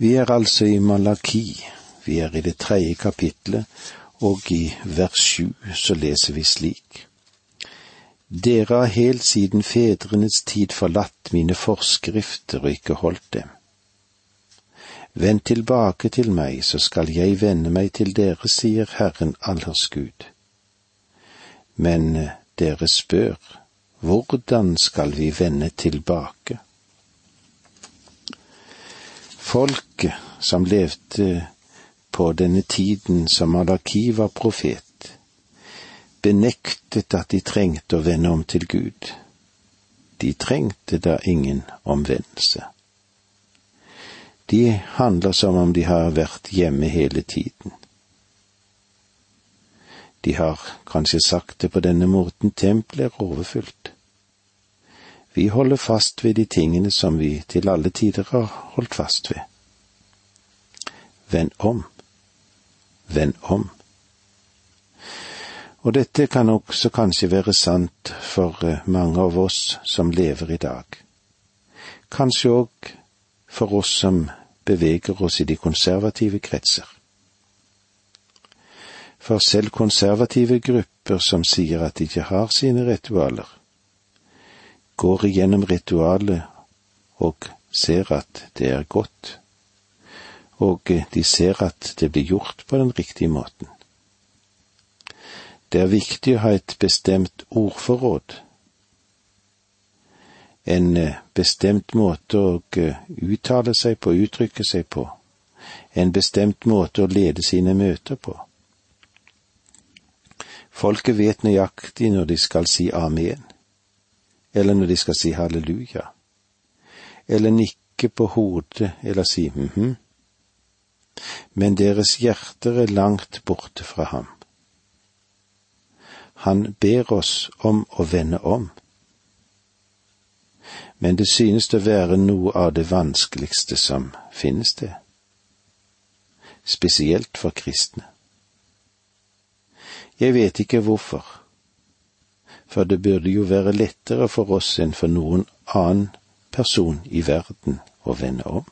Vi er altså i Malaki, vi er i det tredje kapitlet, og i vers sju så leser vi slik. Dere har helt siden fedrenes tid forlatt mine forskrifter og ikke holdt dem. Vend tilbake til meg, så skal jeg vende meg til dere, sier Herren allers Gud. Men dere spør, hvordan skal vi vende tilbake? Folket som levde på denne tiden som Malaki var profet, benektet at de trengte å vende om til Gud. De trengte da ingen omvendelse. De handler som om de har vært hjemme hele tiden. De har kanskje sagt det på denne måten, tempelet er overfylt. Vi holder fast ved de tingene som vi til alle tider har holdt fast ved. Vend om. Vend om. Og dette kan også kanskje være sant for eh, mange av oss som lever i dag. Kanskje òg for oss som beveger oss i de konservative kretser. For selv konservative grupper som sier at de ikke har sine ritualer, går igjennom ritualet og ser at det er godt, og de ser at det blir gjort på den riktige måten. Det er viktig å ha et bestemt ordforråd, en bestemt måte å uttale seg på, uttrykke seg på, en bestemt måte å lede sine møter på. Folket vet nøyaktig når de skal si amen, eller når de skal si halleluja, eller nikke på hodet eller si hm-hm, men deres hjerter er langt borte fra ham. Han ber oss om å vende om. Men det synes å være noe av det vanskeligste som finnes det, spesielt for kristne. Jeg vet ikke hvorfor, for det burde jo være lettere for oss enn for noen annen person i verden å vende om.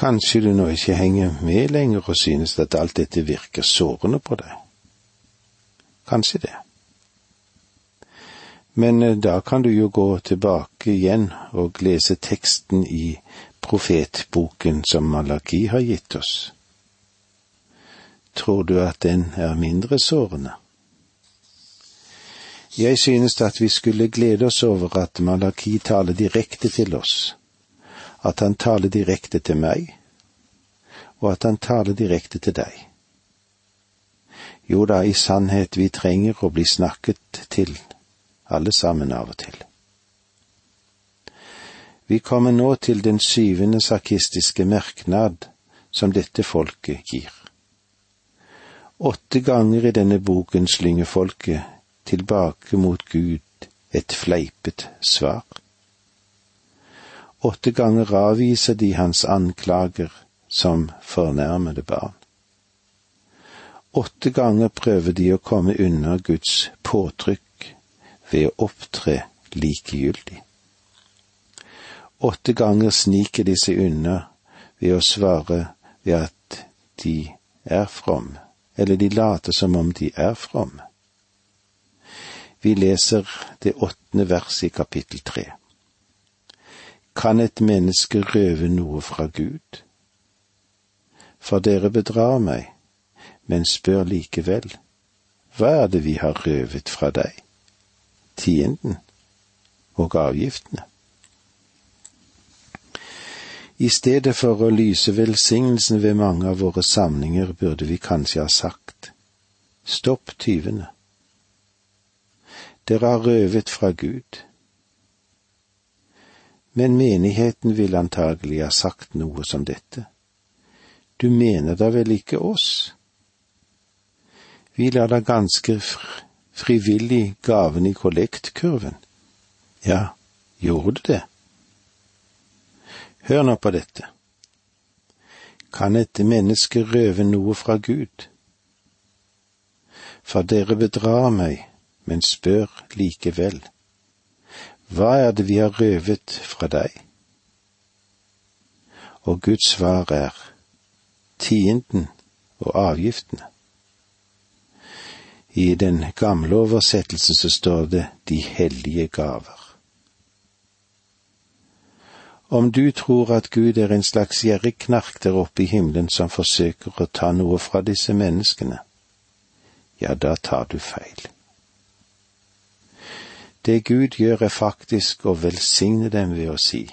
Kanskje du nå ikke henger med lenger og synes at alt dette virker sårende på deg. Kanskje det. Men eh, da kan du jo gå tilbake igjen og lese teksten i profetboken som Malaki har gitt oss. Tror du at den er mindre sårende? Jeg synes at vi skulle glede oss over at Malaki taler direkte til oss, at han taler direkte til meg, og at han taler direkte til deg. Jo da, i sannhet, vi trenger å bli snakket til, alle sammen av og til. Vi kommer nå til den syvende sarkistiske merknad som dette folket gir. Åtte ganger i denne boken slynger folket tilbake mot Gud et fleipet svar. Åtte ganger avviser de hans anklager som fornærmede barn. Åtte ganger prøver de å komme unna Guds påtrykk ved å opptre likegyldig. Åtte ganger sniker de seg unna ved å svare ved at de er fromme eller de later som om de er fromme. Vi leser det åttende verset i kapittel tre. Kan et menneske røve noe fra Gud? For dere bedrar meg, men spør likevel, hva er det vi har røvet fra deg? Tienden og avgiftene. I stedet for å lyse velsignelsen ved mange av våre samlinger, burde vi kanskje ha sagt stopp tyvene. Dere har røvet fra Gud. Men menigheten vil antagelig ha sagt noe som dette. Du mener da vel ikke oss? Vi lar da ganske frivillig gaven i kollektkurven. Ja, gjorde du det? Hør nå på dette. Kan et menneske røve noe fra Gud? For dere bedrar meg, men spør likevel. Hva er det vi har røvet fra deg? og Guds svar er tienden og avgiftene. I den gamle oversettelsen så står det de hellige gaver. Om du tror at Gud er en slags gjerrigknark der oppe i himmelen som forsøker å ta noe fra disse menneskene, ja, da tar du feil. Det Gud gjør er faktisk å velsigne dem ved å si,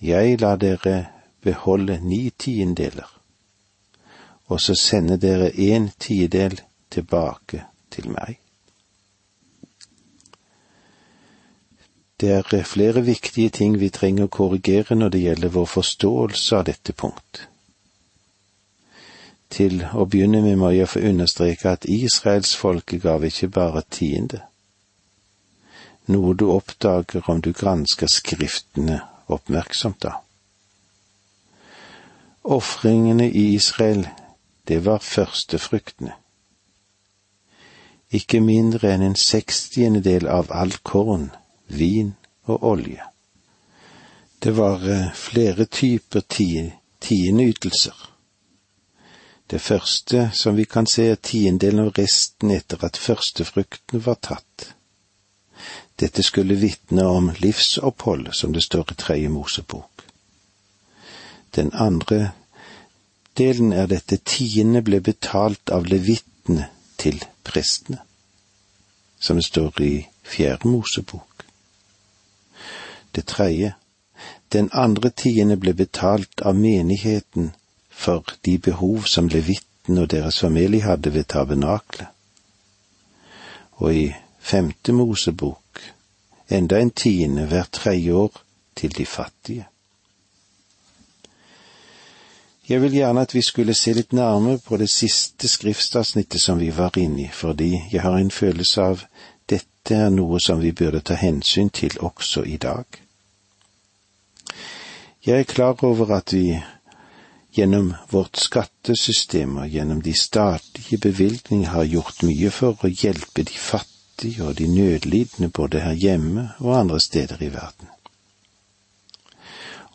Jeg lar dere beholde ni tiendeler, og så sender dere en tiendedel tilbake til meg. Det er flere viktige ting vi trenger å korrigere når det gjelder vår forståelse av dette punkt. Til å begynne med må jeg få understreke at Israels folke gav ikke bare tiende, noe du oppdager om du gransker Skriftene oppmerksomt da. Ofringene i Israel, det var førstefruktene ikke mindre enn en sekstiendedel av all korn, vin og olje. Det var eh, flere typer tiendeytelser. Det første som vi kan se, er tiendedelen av resten etter at førstefruktene var tatt. Dette skulle vitne om livsopphold, som det står i Tredje Mosebok. Den andre delen er dette tiende ble betalt av levittene til prestene, som det står i Fjerde Mosebok. Det tredje, den andre tiende ble betalt av menigheten for de behov som levittene og deres familie hadde ved tabernaklet. Og i Femte Mosebok enda en tiende hvert tredje år til de fattige. Jeg vil gjerne at vi skulle se litt nærmere på det siste skriftsavsnittet som vi var inne i, fordi jeg har en følelse av dette er noe som vi burde ta hensyn til også i dag. Jeg er klar over at vi gjennom vårt skattesystem og gjennom de statlige bevilgninger har gjort mye for å hjelpe de fattige og de nødlidende både her hjemme og andre steder i verden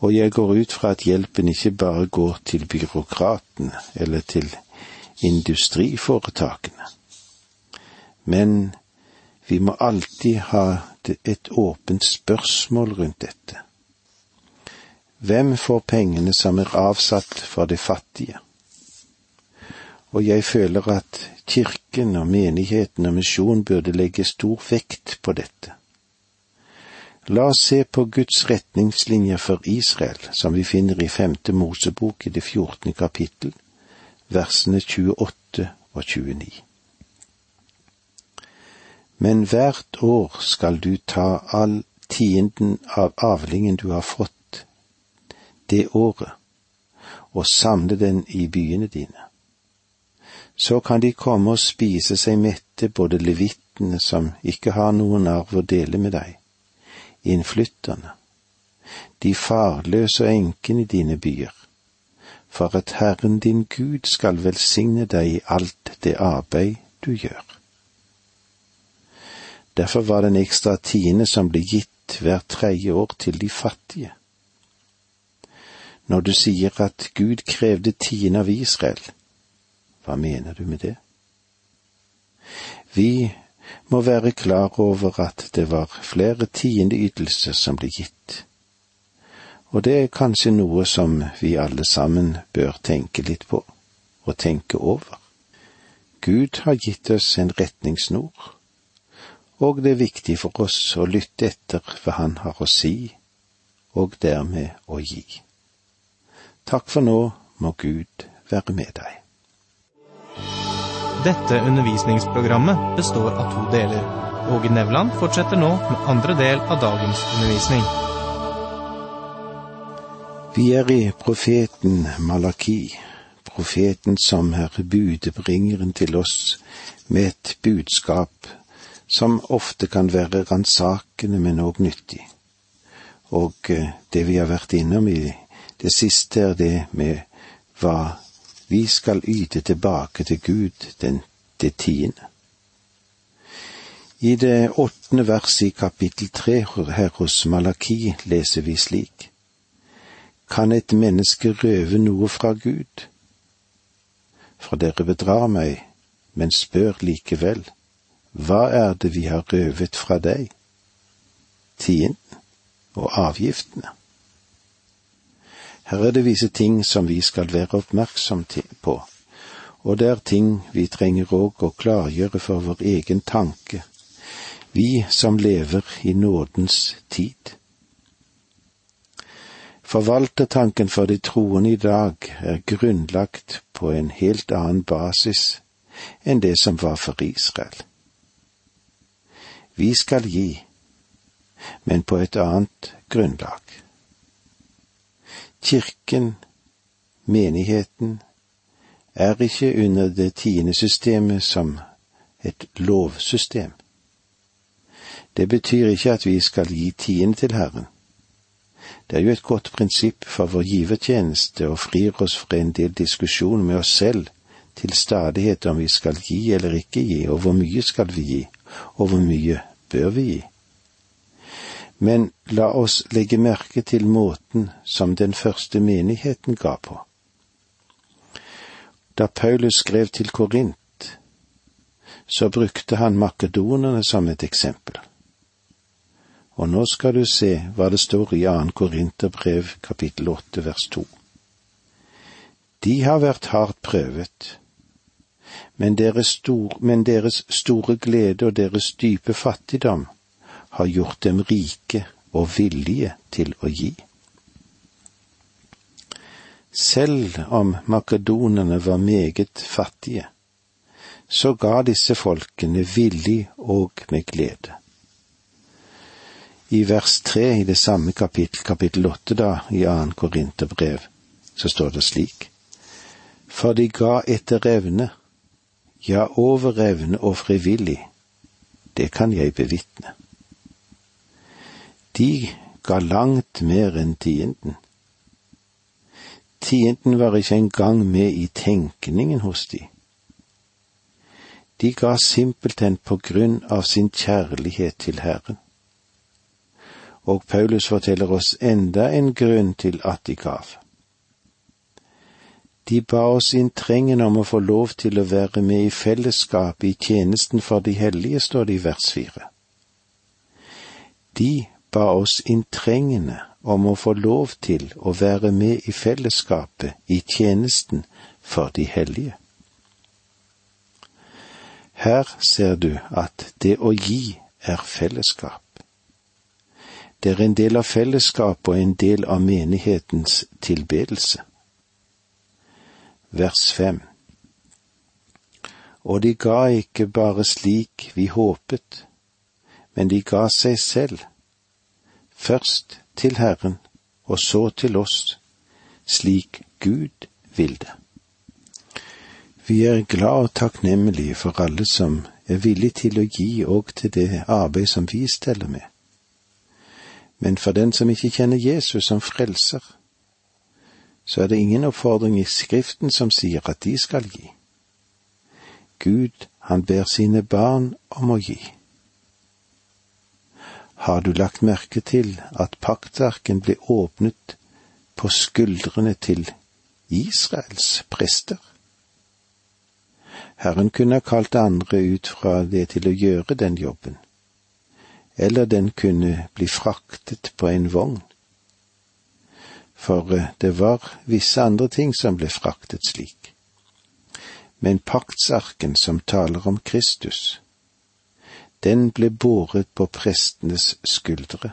og jeg går ut fra at hjelpen ikke bare går til byråkratene eller til industriforetakene. Men vi må alltid ha et åpent spørsmål rundt dette. Hvem får pengene som er avsatt for de fattige? Og jeg føler at kirken og menigheten og misjon burde legge stor vekt på dette. La oss se på Guds retningslinjer for Israel, som vi finner i femte Mosebok i det fjortende kapittel, versene 28 og 29. Men hvert år skal du ta all tienden av avlingen du har fått det året, og samle den i byene dine. Så kan de komme og spise seg mette, både levittene som ikke har noen arv å dele med deg, innflytterne, de farløse og enkene i dine byer, for at Herren din Gud skal velsigne deg i alt det arbeid du gjør. Derfor var det en ekstra tiende som ble gitt hvert tredje år til de fattige. Når du sier at Gud krevde tiende av Israel, hva mener du med det? Vi må være klar over at det var flere tiendeytelser som ble gitt. Og det er kanskje noe som vi alle sammen bør tenke litt på, og tenke over. Gud har gitt oss en retningssnor, og det er viktig for oss å lytte etter hva Han har å si, og dermed å gi. Takk for nå, må Gud være med deg. Dette undervisningsprogrammet består av to deler. Åge Nevland fortsetter nå med andre del av dagens undervisning. Vi er i profeten Malaki, profeten som er budbringeren til oss med et budskap som ofte kan være ransakende, men òg nyttig. Og eh, det vi har vært innom i det siste, er det med hva vi skal yte tilbake til Gud den det tiende. I det åttende verset i kapittel tre her hos Malaki leser vi slik. kan et menneske røve noe fra Gud? For dere bedrar meg, men spør likevel, hva er det vi har røvet fra deg? Tienden og avgiftene. Her er det visse ting som vi skal være oppmerksom på, og det er ting vi trenger òg å klargjøre for vår egen tanke, vi som lever i nådens tid. Forvaltertanken for de troende i dag er grunnlagt på en helt annen basis enn det som var for Israel. Vi skal gi, men på et annet grunnlag. Kirken, menigheten, er ikke under det tiende systemet som et lovsystem. Det betyr ikke at vi skal gi tiende til Herren. Det er jo et godt prinsipp for vår givertjeneste og frir oss fra en del diskusjon med oss selv til stadighet om vi skal gi eller ikke gi, og hvor mye skal vi gi, og hvor mye bør vi gi. Men la oss legge merke til måten som den første menigheten ga på. Da Paulus skrev til Korint, så brukte han makedonerne som et eksempel. Og nå skal du se hva det står i annen Korinterbrev kapittel åtte vers to. De har vært hardt prøvet, men deres, stor, men deres store glede og deres dype fattigdom har gjort dem rike og villige til å gi. Selv om makedonerne var meget fattige, så ga disse folkene villig og med glede. I vers tre i det samme kapittel, kapittel åtte da, i annen Korinterbrev, så står det slik. For de ga etter evne, ja, over evne og frivillig, det kan jeg bevitne. De ga langt mer enn tienden. Tienden var ikke engang med i tenkningen hos de. De ga simpelthen på grunn av sin kjærlighet til Herren og Paulus forteller oss enda en grunn til at de gav. De ba oss inntrengende om å få lov til å være med i fellesskapet i tjenesten for de hellige, står det i vers fire. De ba oss inntrengende om å få lov til å være med i fellesskapet i tjenesten for de hellige. Her ser du at det å gi er fellesskap. Det er en del av fellesskapet og en del av menighetens tilbedelse. Vers fem. Og de ga ikke bare slik vi håpet, men de ga seg selv, først til Herren og så til oss, slik Gud vil det. Vi er glad og takknemlige for alle som er villige til å gi òg til det arbeid som vi steller med. Men for den som ikke kjenner Jesus som frelser, så er det ingen oppfordring i Skriften som sier at de skal gi. Gud, han ber sine barn om å gi. Har du lagt merke til at paktarken ble åpnet på skuldrene til Israels prester? Herren kunne ha kalt andre ut fra det til å gjøre den jobben, eller den kunne bli fraktet på en vogn. For eh, det var visse andre ting som ble fraktet slik. Men paktsarken som taler om Kristus, den ble båret på prestenes skuldre.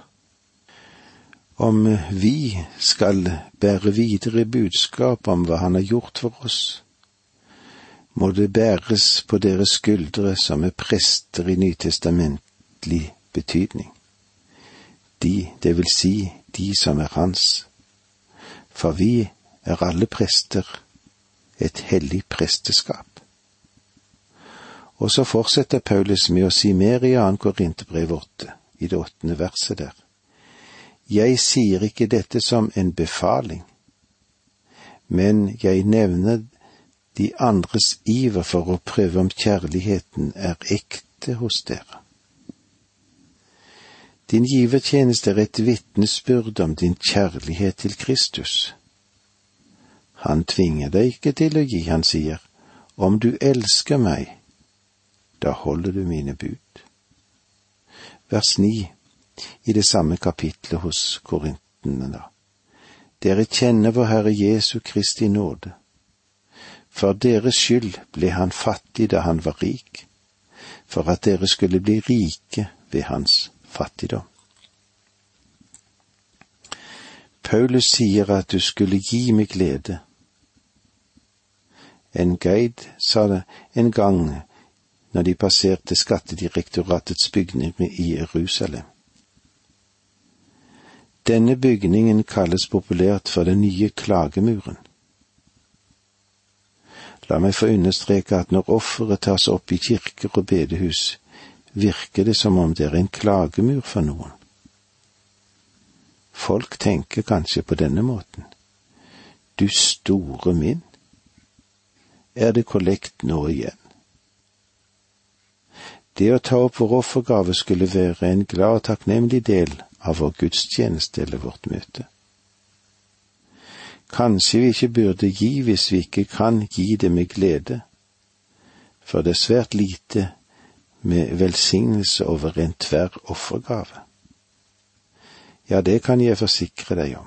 Om vi skal bære videre budskap om hva Han har gjort for oss, må det bæres på deres skuldre som er prester i nytestamentlig betydning. De, det vil si de som er hans. For vi er alle prester, et hellig presteskap. Og så fortsetter Paulus med å si mer i annen Korinterbrev åtte, i det åttende verset der. Jeg sier ikke dette som en befaling, men jeg nevner de andres iver for å prøve om kjærligheten er ekte hos dere. Din givertjeneste er et vitnesbyrd om din kjærlighet til Kristus. Han tvinger deg ikke til å gi, han sier, om du elsker meg, da holder du mine bud. Vers ni i det samme kapitlet hos korintene, da. Dere kjenner vår Herre Jesu Kristi nåde. For deres skyld ble han fattig da han var rik, for at dere skulle bli rike ved hans fattigdom. Paulus sier at du skulle gi meg glede. En guide sa det en gang når de passerte Skattedirektoratets bygninger i Jerusalem. Denne bygningen kalles populært for den nye klagemuren. La meg få understreke at når offeret tas opp i kirker og bedehus, virker det som om det er en klagemur for noen. Folk tenker kanskje på denne måten. Du store min, er det kollekt nå igjen? Det å ta opp vår offergave skulle være en glad og takknemlig del av vår gudstjeneste eller vårt møte. Kanskje vi ikke burde gi hvis vi ikke kan gi det med glede, for det er svært lite med velsignelse over en tverr offergave. Ja, det kan jeg forsikre deg om.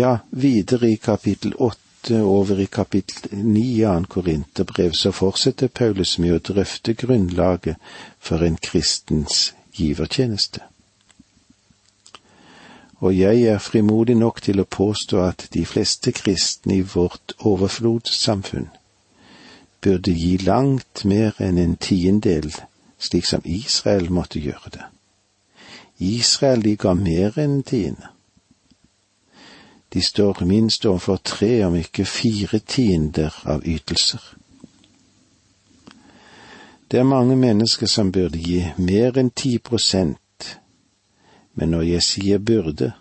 Ja, videre i kapittel åtte over i kapittel ni i annen Korinterbrev så fortsetter Paulus med å drøfte grunnlaget for en kristens givertjeneste. Og jeg er frimodig nok til å påstå at de fleste kristne i vårt overflodssamfunn burde gi langt mer enn en tiendedel, slik som Israel måtte gjøre det. Israel de ga mer enn en tiende. De står minst overfor tre, om ikke fire tiender av ytelser. Det er mange mennesker som burde gi mer enn ti prosent, men når jeg sier burde,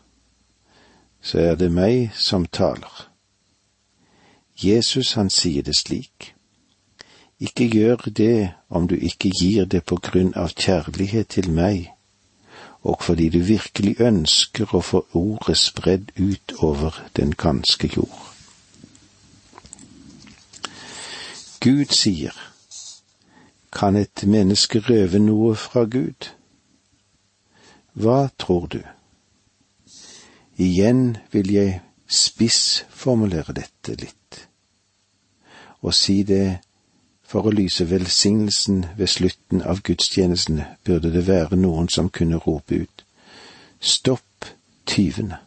så er det meg som taler. Jesus han sier det slik. Ikke gjør det om du ikke gir det på grunn av kjærlighet til meg, og fordi du virkelig ønsker å få ordet spredd ut over den ganske jord. Gud sier, kan et menneske røve noe fra Gud? Hva tror du? Igjen vil jeg spissformulere dette litt, og si det for å lyse velsignelsen ved slutten av gudstjenesten burde det være noen som kunne rope ut, Stopp tyvene!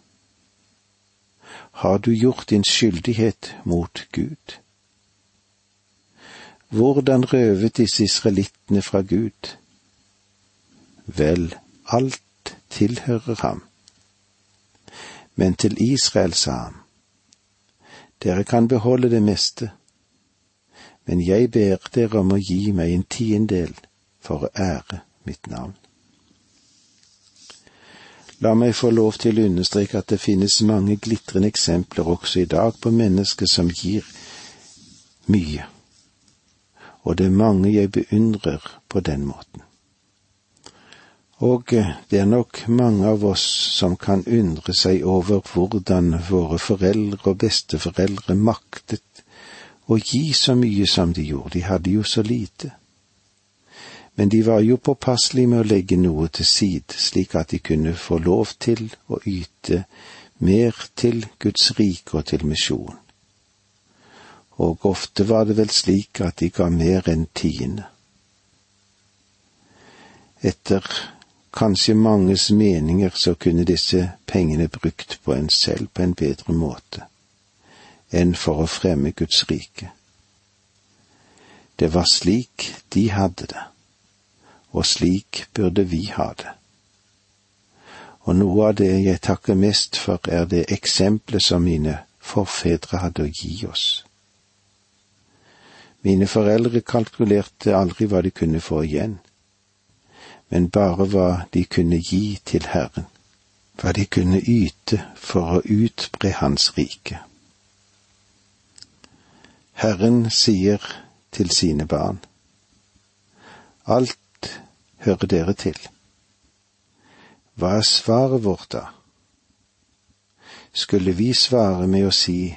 Har du gjort din skyldighet mot Gud? Hvordan røvet disse israelittene fra Gud? Vel, alt tilhører ham. Men til Israel sa han, Dere kan beholde det meste, men jeg ber dere om å gi meg en tiendedel for å ære mitt navn. La meg få lov til å understreke at det finnes mange glitrende eksempler også i dag på mennesker som gir mye og det er mange jeg beundrer på den måten. Og det er nok mange av oss som kan undre seg over hvordan våre foreldre og besteforeldre maktet å gi så mye som de gjorde, de hadde jo så lite. Men de var jo påpasselige med å legge noe til side, slik at de kunne få lov til å yte mer til Guds rike og til misjon og ofte var det vel slik at de ga mer enn tiende. Etter kanskje manges meninger så kunne disse pengene brukt på en selv på en bedre måte enn for å fremme Guds rike. Det var slik de hadde det, og slik burde vi ha det. Og noe av det jeg takker mest for, er det eksempelet som mine forfedre hadde å gi oss. Mine foreldre kalkulerte aldri hva de kunne få igjen, men bare hva de kunne gi til Herren, hva de kunne yte for å utbre Hans rike. Herren sier til sine barn, Alt hører dere til, Hva er svaret vårt da? Skulle vi svare med å si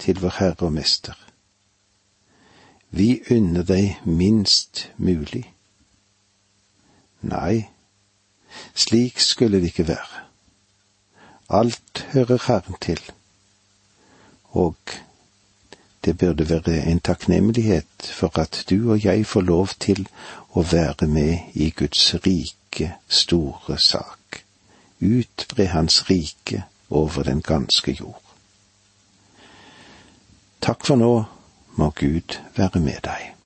til vår Herre og Mester, vi unner deg minst mulig? Nei, slik skulle det ikke være. Alt hører Herren til, og det burde være en takknemlighet for at du og jeg får lov til å være med i Guds rike, store sak. Utbre Hans rike over den ganske jord. Takk for nå, må Gud være med deg.